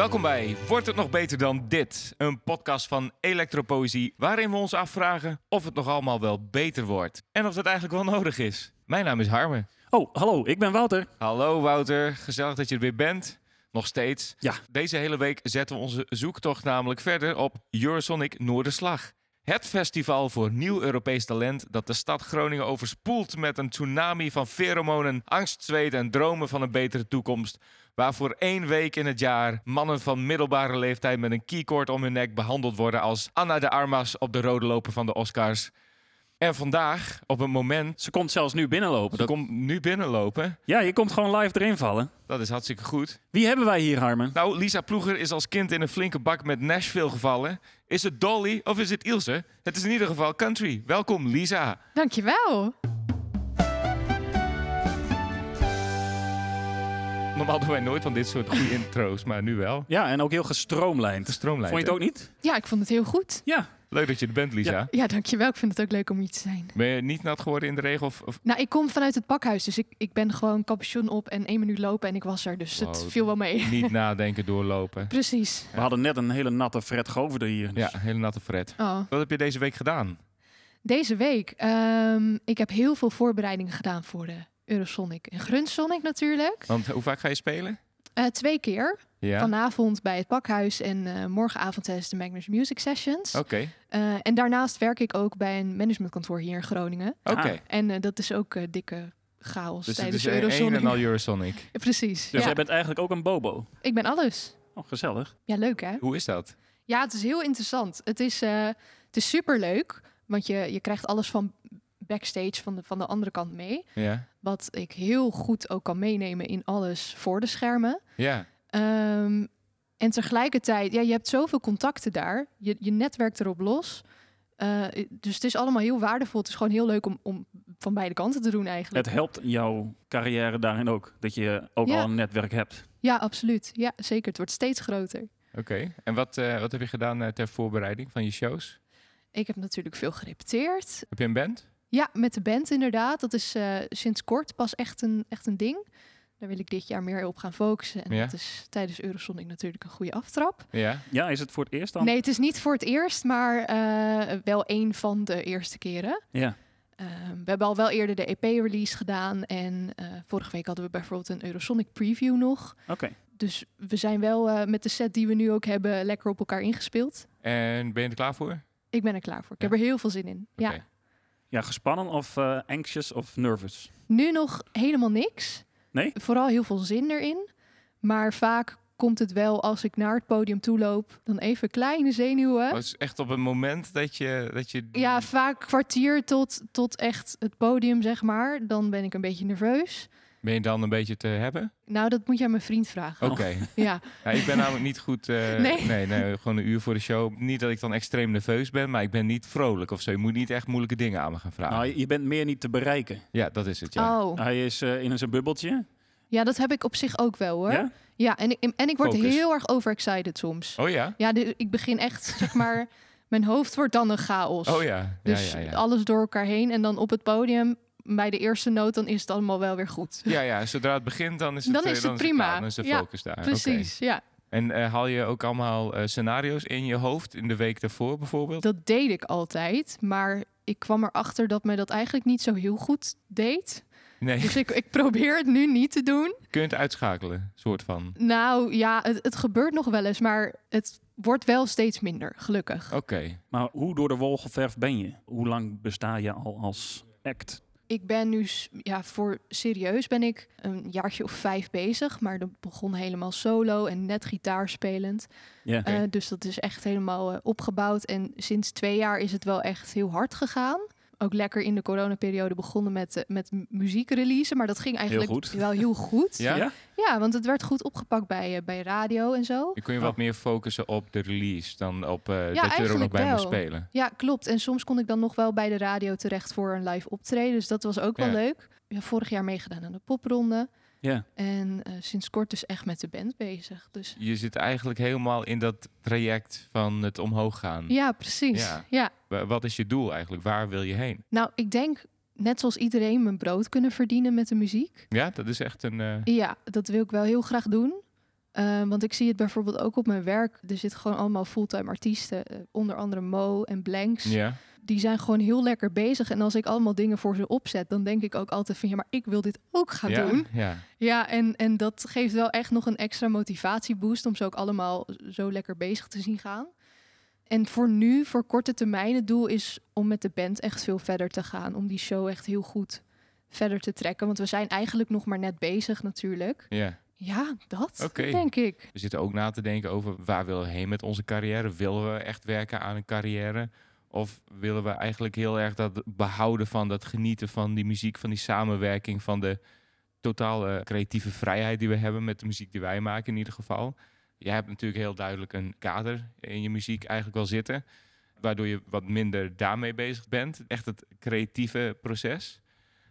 Welkom bij Wordt het nog beter dan dit? Een podcast van Elektropoëzie waarin we ons afvragen of het nog allemaal wel beter wordt. En of dat eigenlijk wel nodig is. Mijn naam is Harme. Oh, hallo, ik ben Wouter. Hallo Wouter, gezellig dat je er weer bent. Nog steeds. Ja. Deze hele week zetten we onze zoektocht namelijk verder op Eurosonic Noorderslag. Het festival voor nieuw Europees talent dat de stad Groningen overspoelt met een tsunami van pheromonen, angst, zweet en dromen van een betere toekomst. Waar voor één week in het jaar mannen van middelbare leeftijd met een keycord om hun nek behandeld worden als Anna de Armas op de rode loper van de Oscars. En vandaag, op een moment, Ze komt zelfs nu binnenlopen. ze Dat... komt nu binnenlopen. Ja, je komt gewoon live erin vallen. Dat is hartstikke goed. Wie hebben wij hier, Harmen? Nou, Lisa Ploeger is als kind in een flinke bak met Nashville gevallen. Is het Dolly of is het Ilse? Het is in ieder geval country. Welkom, Lisa. Dankjewel. Normaal doen wij nooit van dit soort goede intro's, maar nu wel. Ja, en ook heel gestroomlijnd. Gestroomlijnd, Vond je het ook niet? Ja, ik vond het heel goed. Ja. Leuk dat je er bent, Lisa. Ja. Ja, dankjewel. Ik vind het ook leuk om hier te zijn. Ben je niet nat geworden in de regel? Of, of... Nou, ik kom vanuit het pakhuis, dus ik, ik ben gewoon capuchon op en één minuut lopen en ik was er. Dus het Wow. viel wel mee. niet nadenken, doorlopen? Precies. We hadden net een hele natte Fred Goverde hier. dus- Ja, hele natte Fred. Oh. Wat heb je deze week gedaan? Deze week, ehm, ik heb heel veel voorbereidingen gedaan voor de Eurosonic en Grunsonic natuurlijk. Want hoe vaak ga je spelen? Eh, twee keer. Ja. Vanavond bij het pakhuis en eh, morgenavond tijdens de Magnus Music Sessions. Oké, Eh, en daarnaast werk ik ook bij een managementkantoor hier in Groningen. oké. Ah. En eh, dat is ook eh, dikke chaos Dus het tijdens is de een Eurosonic. en al Eurosonic. Ja, Precies. Dus ja. jij bent eigenlijk ook een bobo. Ik ben alles. Oh, gezellig. Ja, leuk hè? Hoe is dat? Ja, het is heel interessant. Het is, eh het is super leuk, want je, je krijgt alles van backstage van de, van de andere kant mee. Ja. Wat ik heel goed ook kan meenemen in alles voor de schermen. Ja. Ehm, en tegelijkertijd, ja, je hebt zoveel contacten daar. Je, je netwerkt erop los. Eh, dus het is allemaal heel waardevol. Het is gewoon heel leuk om, om van beide kanten te doen eigenlijk. Het helpt jouw carrière daarin ook. Dat je ook Ja. al een netwerk hebt. Ja, absoluut. Ja, zeker. Het wordt steeds groter. Oké. En wat, eh, wat heb je gedaan eh, ter voorbereiding van je shows? Ik heb natuurlijk veel gerepeteerd. Heb je een band? Ja, met de band inderdaad. Dat is eh, sinds kort pas echt een, echt een ding. Daar wil ik dit jaar meer op gaan focussen. En Ja. dat is tijdens Eurosonic natuurlijk een goede aftrap. Ja. Ja, is het voor het eerst dan? Nee, het is niet voor het eerst, maar eh, wel een van de eerste keren. Ja. Eh, we hebben al wel eerder de EP-release gedaan. En eh, vorige week hadden we bijvoorbeeld een Eurosonic preview nog. Oké. Dus we zijn wel eh, met de set die we nu ook hebben lekker op elkaar ingespeeld. En ben je er klaar voor? Ik ben er klaar voor. Ik Ja. heb er heel veel zin in. Ja. Ja, gespannen of eh, anxious of nervous? Nu nog helemaal niks. Nee? Vooral heel veel zin erin. Maar vaak komt het wel als ik naar het podium toe loop, dan even kleine zenuwen. Oh, het is echt op een moment dat je... Dat je... Ja, vaak kwartier tot, tot echt het podium, zeg maar. Dan ben ik een beetje nerveus. Ben je dan een beetje te hebben? Nou, dat moet je aan mijn vriend vragen. Oké. Ja, Ja, ik ben namelijk niet goed... eh, Nee? nee? Nee, gewoon een uur voor de show. Niet dat ik dan extreem nerveus ben, maar ik ben niet vrolijk of zo. Je moet niet echt moeilijke dingen aan me gaan vragen. Nou, je- bent meer niet te bereiken. Ja, dat is het, ja. oh. Hij is eh, in zijn bubbeltje. ja, dat heb ik op zich ook wel hoor. Ja, Ja? en, ik, en ik word Focus. heel erg overexcited soms. Oh ja? Ja, de- ik begin echt, zeg maar, mijn hoofd wordt dan een chaos. Oh ja. Dus ja, ja, ja. alles door elkaar heen. En dan op het podium, bij de eerste noot, dan is het allemaal wel weer goed. Ja, ja, zodra het begint, dan is het, Dan eh, is het prima. klaar. Dan is de Ja, focus daar. Oké. Precies, ja. En eh, haal je ook allemaal eh, scenario's in je hoofd in de week daarvoor bijvoorbeeld? Dat deed ik altijd. Maar ik kwam erachter dat mij dat eigenlijk niet zo heel goed deed. Nee, Dus ik, ik probeer het nu niet te doen. kun je het uitschakelen, soort van. Nou ja, het, het gebeurt nog wel eens, maar het wordt wel steeds minder, gelukkig. Oké. Maar hoe door de wol geverfd ben je? Hoe lang besta je al als act? Ik ben nu, ja, voor serieus ben ik een jaartje of vijf bezig. Maar dat begon helemaal solo en net gitaarspelend. Ja. Eh, dus dat is echt helemaal eh, opgebouwd. En sinds twee jaar is het wel echt heel hard gegaan. Ook lekker in de coronaperiode begonnen met, eh, met m- muziek releasen. Maar dat ging eigenlijk goed. wel heel goed. Ja? ja? Ja, want het werd goed opgepakt bij, eh, bij radio en zo. Dan kun je wat meer focussen op de release dan op eh, dat je er ook nog bij moet wel. spelen. Ja, klopt. En soms kon ik dan nog wel bij de radio terecht voor een live optreden. Dus dat was ook wel Ja. leuk. Ja, vorig jaar meegedaan aan de popronde. Ja. En eh, sinds kort dus echt met de band bezig. Dus Je zit eigenlijk helemaal in dat traject van het omhoog gaan. ja, precies. Ja. Ja. Wa- Wat is je doel eigenlijk? Waar wil je heen? Nou, ik denk net zoals iedereen mijn brood kunnen verdienen met de muziek. Ja, dat is echt een... eh, Ja, dat wil ik wel heel graag doen. Eh, want ik zie het bijvoorbeeld ook op mijn werk. Er zitten gewoon allemaal fulltime artiesten. onder andere Mo en Blanks. Ja. Die zijn gewoon heel lekker bezig. En als ik allemaal dingen voor ze opzet, dan denk ik ook altijd van ja, maar ik wil dit ook gaan ja. doen. Ja. Ja, en, en dat geeft wel echt nog een extra motivatieboost om ze ook allemaal zo lekker bezig te zien gaan. En voor nu, voor korte termijn, het doel is om met de band echt veel verder te gaan. Om die show echt heel goed verder te trekken. Want we zijn eigenlijk nog maar net bezig natuurlijk. ja. Ja, dat denk ik. We zitten ook na te denken over waar willen we heen met onze carrière. Willen we echt werken aan een carrière? Of willen we eigenlijk heel erg dat behouden van dat genieten van die muziek, van die samenwerking, van de totale creatieve vrijheid die we hebben met de muziek die wij maken in ieder geval. Jij hebt natuurlijk heel duidelijk een kader in je muziek eigenlijk wel zitten, waardoor je wat minder daarmee bezig bent. Echt het creatieve proces.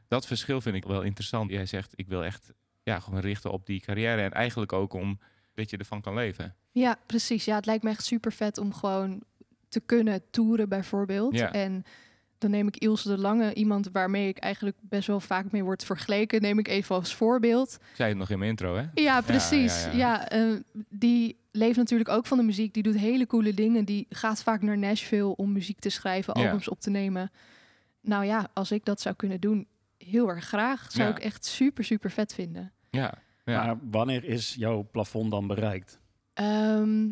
Dat verschil vind ik wel interessant. Jij zegt, ik wil echt ja, gewoon richten op die carrière en eigenlijk ook om dat je ervan kan leven. Ja, precies. Ja, het lijkt me echt super vet om gewoon te kunnen toeren bijvoorbeeld. Ja. En dan neem ik Ilse de Lange, iemand waarmee ik eigenlijk best wel vaak mee word vergeleken, neem ik even als voorbeeld. Ik zei het nog in mijn intro, hè? Ja, precies. ja, Ja, ja. eh, die leeft natuurlijk ook van de muziek. Die doet hele coole dingen. Die gaat vaak naar Nashville om muziek te schrijven, Ja. albums op te nemen. Nou ja, als ik dat zou kunnen doen, heel erg graag. Zou Ja. ik echt super, super vet vinden. Ja. ja. Maar wanneer is jouw plafond dan bereikt? Ehm,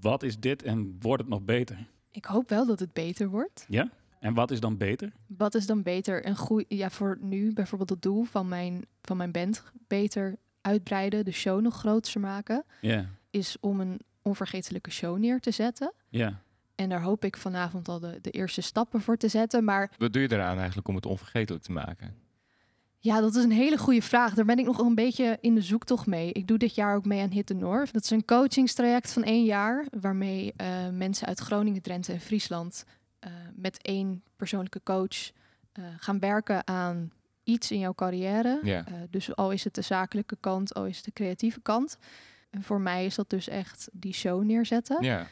Wat is dit en wordt het nog beter? Ik hoop wel dat het beter wordt. Ja? En wat is dan beter? Wat is dan beter? Een goeie, ja, voor nu bijvoorbeeld het doel van mijn, van mijn band beter uitbreiden, de show nog groter maken, Ja. is om een onvergetelijke show neer te zetten. Ja. En daar hoop ik vanavond al de, de eerste stappen voor te zetten. Maar Wat doe je eraan eigenlijk om het onvergetelijk te maken? Ja, dat is een hele goede vraag. Daar ben ik nog een beetje in de zoektocht mee. Ik doe dit jaar ook mee aan Hit the North. Dat is een coachingstraject van één jaar, waarmee eh, mensen uit Groningen, Drenthe en Friesland eh, met één persoonlijke coach eh, gaan werken aan iets in jouw carrière. Ja. Dus al is het de zakelijke kant, al is het de creatieve kant. En voor mij is dat dus echt die show neerzetten. Ja.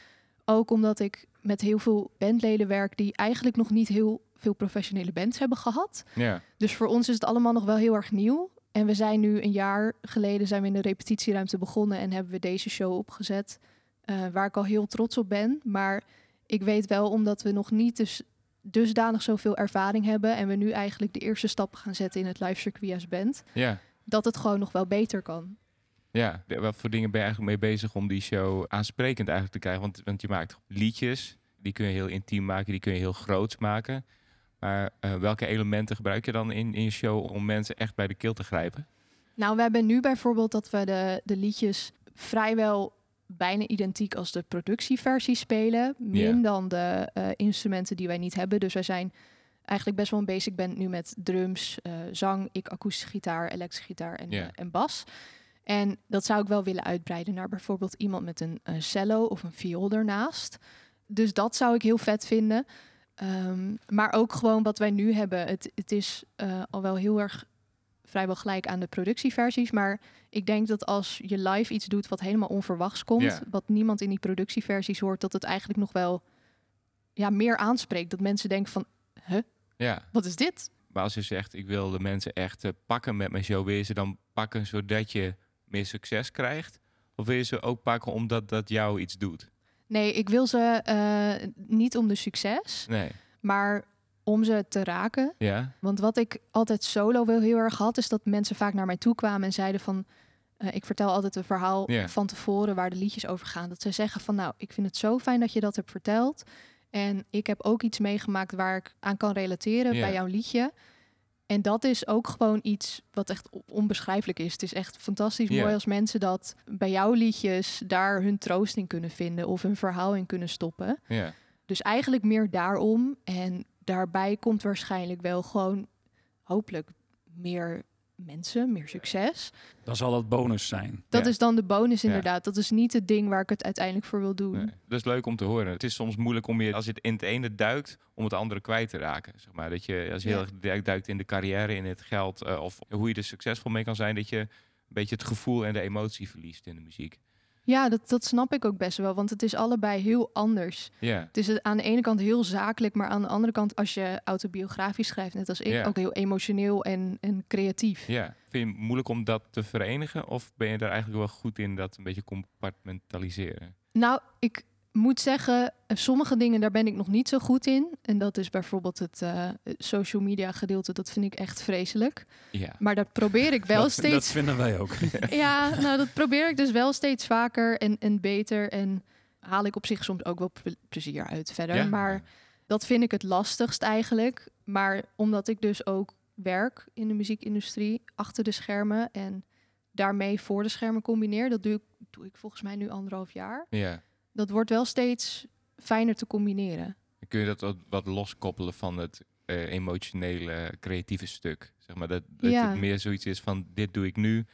Ook omdat ik met heel veel bandleden werk die eigenlijk nog niet heel veel professionele bands hebben gehad. Ja. Dus voor ons is het allemaal nog wel heel erg nieuw. En we zijn nu een jaar geleden zijn we in de repetitieruimte begonnen en hebben we deze show opgezet. eh, waar ik al heel trots op ben. Maar ik weet wel, omdat we nog niet dus dusdanig zoveel ervaring hebben en we nu eigenlijk de eerste stappen gaan zetten in het live circuit als band, Ja. dat het gewoon nog wel beter kan. Ja. Wat voor dingen ben je eigenlijk mee bezig om die show aansprekend eigenlijk te krijgen? Want, want je maakt liedjes, die kun je heel intiem maken, die kun je heel groots maken. Maar eh, welke elementen gebruik je dan in, in je show om mensen echt bij de keel te grijpen? Nou, we hebben nu bijvoorbeeld dat we de, de liedjes vrijwel bijna identiek als de productieversie spelen. Min dan de eh, instrumenten die wij niet hebben. Dus wij zijn eigenlijk best wel een basic band nu met drums, eh, zang, ik akoestische gitaar, elektrische gitaar en, en bas. En dat zou ik wel willen uitbreiden naar bijvoorbeeld iemand met een eh, cello of een viool ernaast. Dus dat zou ik heel vet vinden. Ehm, maar ook gewoon wat wij nu hebben. Het, het is eh, al wel heel erg vrijwel gelijk aan de productieversies. Maar ik denk dat als je live iets doet wat helemaal onverwachts komt, wat niemand in die productieversies hoort, dat het eigenlijk nog wel ja, meer aanspreekt. Dat mensen denken van, Ja. wat is dit? Maar als je zegt, ik wil de mensen echt eh, pakken met mijn show, wil je ze dan pakken zodat je meer succes krijgt? Of wil je ze ook pakken omdat dat jou iets doet? Nee, ik wil ze eh, niet om de succes, Nee. maar om ze te raken. Ja? Want wat ik altijd solo wel heel erg had, is dat mensen vaak naar mij toe kwamen en zeiden van... eh, ik vertel altijd een verhaal van tevoren waar de liedjes over gaan. Dat ze zeggen van nou, ik vind het zo fijn dat je dat hebt verteld. En ik heb ook iets meegemaakt waar ik aan kan relateren bij jouw liedje. En dat is ook gewoon iets wat echt on- onbeschrijfelijk is. Het is echt fantastisch mooi als mensen dat bij jouw liedjes daar hun troost in kunnen vinden of hun verhaal in kunnen stoppen. Dus eigenlijk meer daarom. En daarbij komt waarschijnlijk wel gewoon hopelijk meer mensen, meer succes. Dan zal dat bonus zijn. Dat Ja. is dan de bonus Ja. inderdaad. Dat is niet het ding waar ik het uiteindelijk voor wil doen. Nee, dat is leuk om te horen. Het is soms moeilijk om je, als je het in het ene duikt, om het andere kwijt te raken. Zeg maar. Dat je, als je Ja. heel erg duikt- duikt in de carrière, in het geld, eh, of hoe je er succesvol mee kan zijn, dat je een beetje het gevoel en de emotie verliest in de muziek. Ja, dat, dat snap ik ook best wel, want het is allebei heel anders. Het is aan de ene kant heel zakelijk, maar aan de andere kant, als je autobiografisch schrijft, net als ik, ook heel emotioneel en, en creatief. Ja. Vind je het moeilijk om dat te verenigen? Of ben je daar eigenlijk wel goed in dat een beetje compartmentaliseren? Nou, ik moet zeggen, eh, sommige dingen daar ben ik nog niet zo goed in. En dat is bijvoorbeeld het eh, social media gedeelte. Dat vind ik echt vreselijk. Ja. Maar dat probeer ik wel dat, steeds. Dat vinden wij ook. Ja, nou dat probeer ik dus wel steeds vaker en, en beter. En haal ik op zich soms ook wel ple- plezier uit verder. Ja? Maar dat vind ik het lastigst eigenlijk. Maar omdat ik dus ook werk in de muziekindustrie achter de schermen en daarmee voor de schermen combineer, dat doe ik, doe ik volgens mij nu anderhalf jaar. Ja. Dat wordt wel steeds fijner te combineren. Kun je dat wat, wat loskoppelen van het eh, emotionele, creatieve stuk. Zeg maar dat, dat Ja. het meer zoiets is van dit doe ik nu,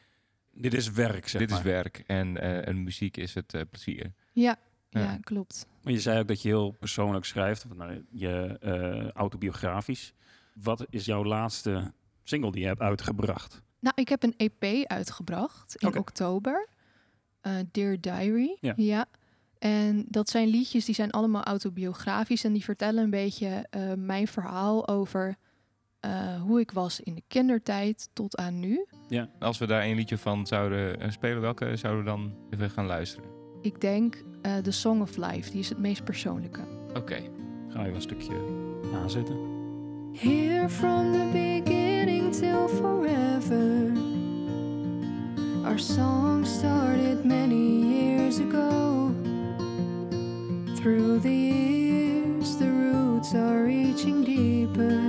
Dit is werk, zeg dit maar. is werk en, eh, en muziek is het eh, plezier. Ja, ja. Ja. klopt. Maar je zei ook dat je heel persoonlijk schrijft, of nou, je eh, autobiografisch. Wat is jouw laatste single die je hebt uitgebracht? Nou, ik heb een EP uitgebracht in oktober. eh Dear Diary. Ja. En dat zijn liedjes die zijn allemaal autobiografisch en die vertellen een beetje eh, mijn verhaal over eh, hoe ik was in de kindertijd tot aan nu. Als we daar een liedje van zouden eh, spelen, welke zouden we dan even gaan luisteren? Ik denk eh The Song of Life, die is het meest persoonlijke. Oké. Ga je wel een stukje aanzetten? Here from the beginning till forever. Our song started many years ago. Through the years, the roots are reaching deeper.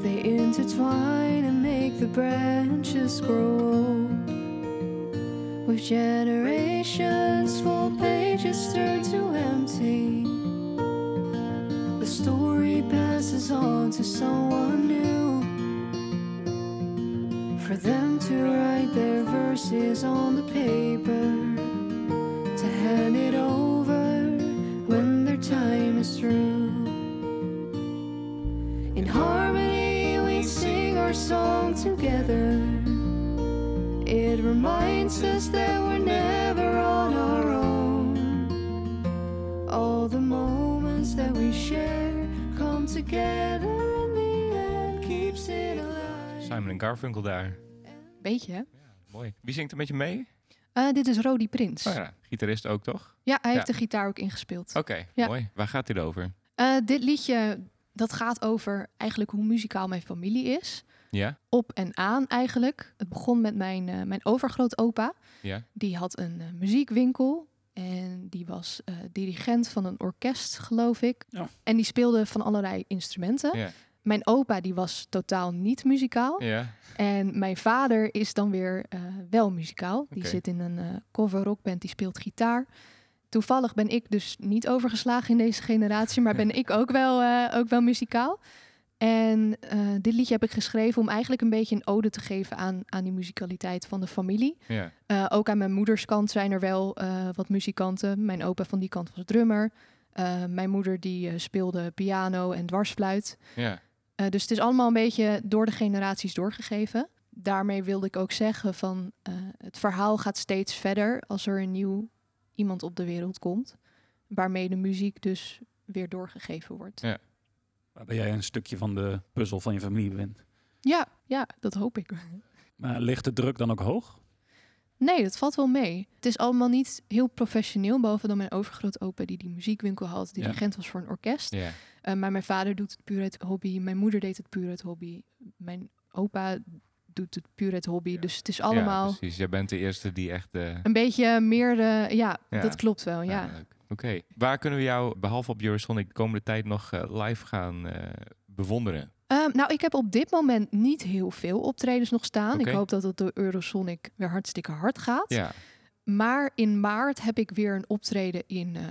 They intertwine and make the branches grow. With generations, full pages turn to empty. The story passes on to someone new. For them to write their verses on the paper, together. It reminds us that we're never on our own. All the moments that we share come together in the end keeps it alive. Simon en Garfunkel daar. Beetje, hè? Mooi. Wie zingt er met je mee? Eh, dit is Rodi Prins. Oh ja, gitarist ook toch? Ja, hij heeft Ja. de gitaar ook ingespeeld. Oké, Ja. mooi. Waar gaat dit over? Eh, dit liedje, dat gaat over eigenlijk hoe muzikaal mijn familie is. Ja? Op en aan eigenlijk. Het begon met mijn, eh, mijn overgrootopa. Ja? Die had een eh, muziekwinkel. En die was eh, dirigent van een orkest, geloof ik. Ja. En die speelde van allerlei instrumenten. Ja? Mijn opa die was totaal niet muzikaal. Ja? En mijn vader is dan weer eh, wel muzikaal. Die zit in een eh, cover rockband, die speelt gitaar. Toevallig ben ik dus niet overgeslagen in deze generatie, maar ben ik ook wel, eh, ook wel muzikaal. En eh, dit liedje heb ik geschreven om eigenlijk een beetje een ode te geven aan, aan die muzikaliteit van de familie. Ja? Eh, ook aan mijn moeders kant zijn er wel eh, wat muzikanten. Mijn opa van die kant was drummer. Mijn moeder die speelde piano en dwarsfluit. Ja? Dus het is allemaal een beetje door de generaties doorgegeven. Daarmee wilde ik ook zeggen van het verhaal gaat steeds verder als er een nieuw iemand op de wereld komt. Waarmee de muziek dus weer doorgegeven wordt. Ja. Waarbij jij een stukje van de puzzel van je familie bent. Ja, ja, dat hoop ik. Maar ligt de druk dan ook hoog? Nee, dat valt wel mee. Het is allemaal niet heel professioneel, behalve dan mijn overgrootopa die die muziekwinkel had, die Ja. dirigent was voor een orkest. Ja? Eh, maar mijn vader doet het puur uit hobby. Mijn moeder deed het puur uit hobby. Mijn opa doet het puur uit hobby. Ja. Dus het is Ja, allemaal precies. Jij bent de eerste die echt... eh, een beetje meer... de ja, Ja. dat klopt wel, ja. Leuk. Oké. Waar kunnen we jou, behalve op Eurosonic, de komende tijd nog eh, live gaan eh, bewonderen? Ehm, nou, ik heb op dit moment niet heel veel optredens nog staan. Ik hoop dat het door Eurosonic weer hartstikke hard gaat. Ja. Maar in maart heb ik weer een optreden in eh,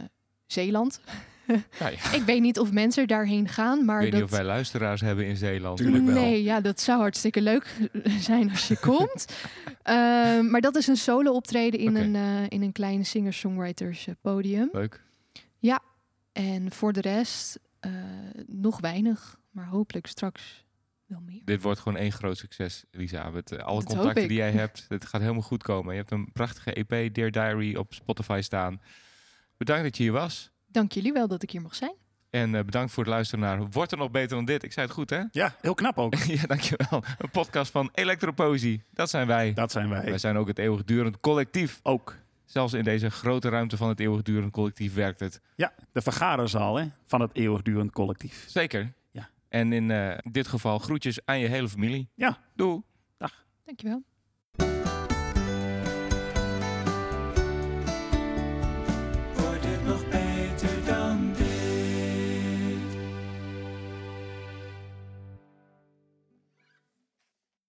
Zeeland. ja, ja. Ik weet niet of mensen daarheen gaan, maar Ik weet dat... niet of wij luisteraars hebben in Zeeland. Tuurlijk wel. Nee, ja, dat zou hartstikke leuk zijn als je komt. Ehm, maar dat is een solo optreden in, een, eh, in een kleine singer-songwriters eh, podium. Leuk. En voor de rest eh, nog weinig, maar hopelijk straks wel meer. Dit wordt gewoon één groot succes, Elisabeth. Eh, Alle Dat contacten die jij hebt, het gaat helemaal goed komen. Je hebt een prachtige EP, Dear Diary, op Spotify staan. Bedankt dat je hier was. Dank jullie wel dat ik hier mag zijn. En eh, bedankt voor het luisteren naar Wordt er nog beter dan dit? Ik zei het goed, hè? Ja, heel knap ook. ja, dankjewel. Een podcast van Electroposie. Dat zijn wij. Dat zijn wij. Wij zijn ook het eeuwigdurend collectief. Ook. Zelfs in deze grote ruimte van het eeuwigdurend collectief werkt het. Ja, de vergaderzaal hè, van het eeuwigdurend collectief. Zeker. Ja. En in eh, dit geval groetjes aan je hele familie. Ja. Doei. Dankjewel.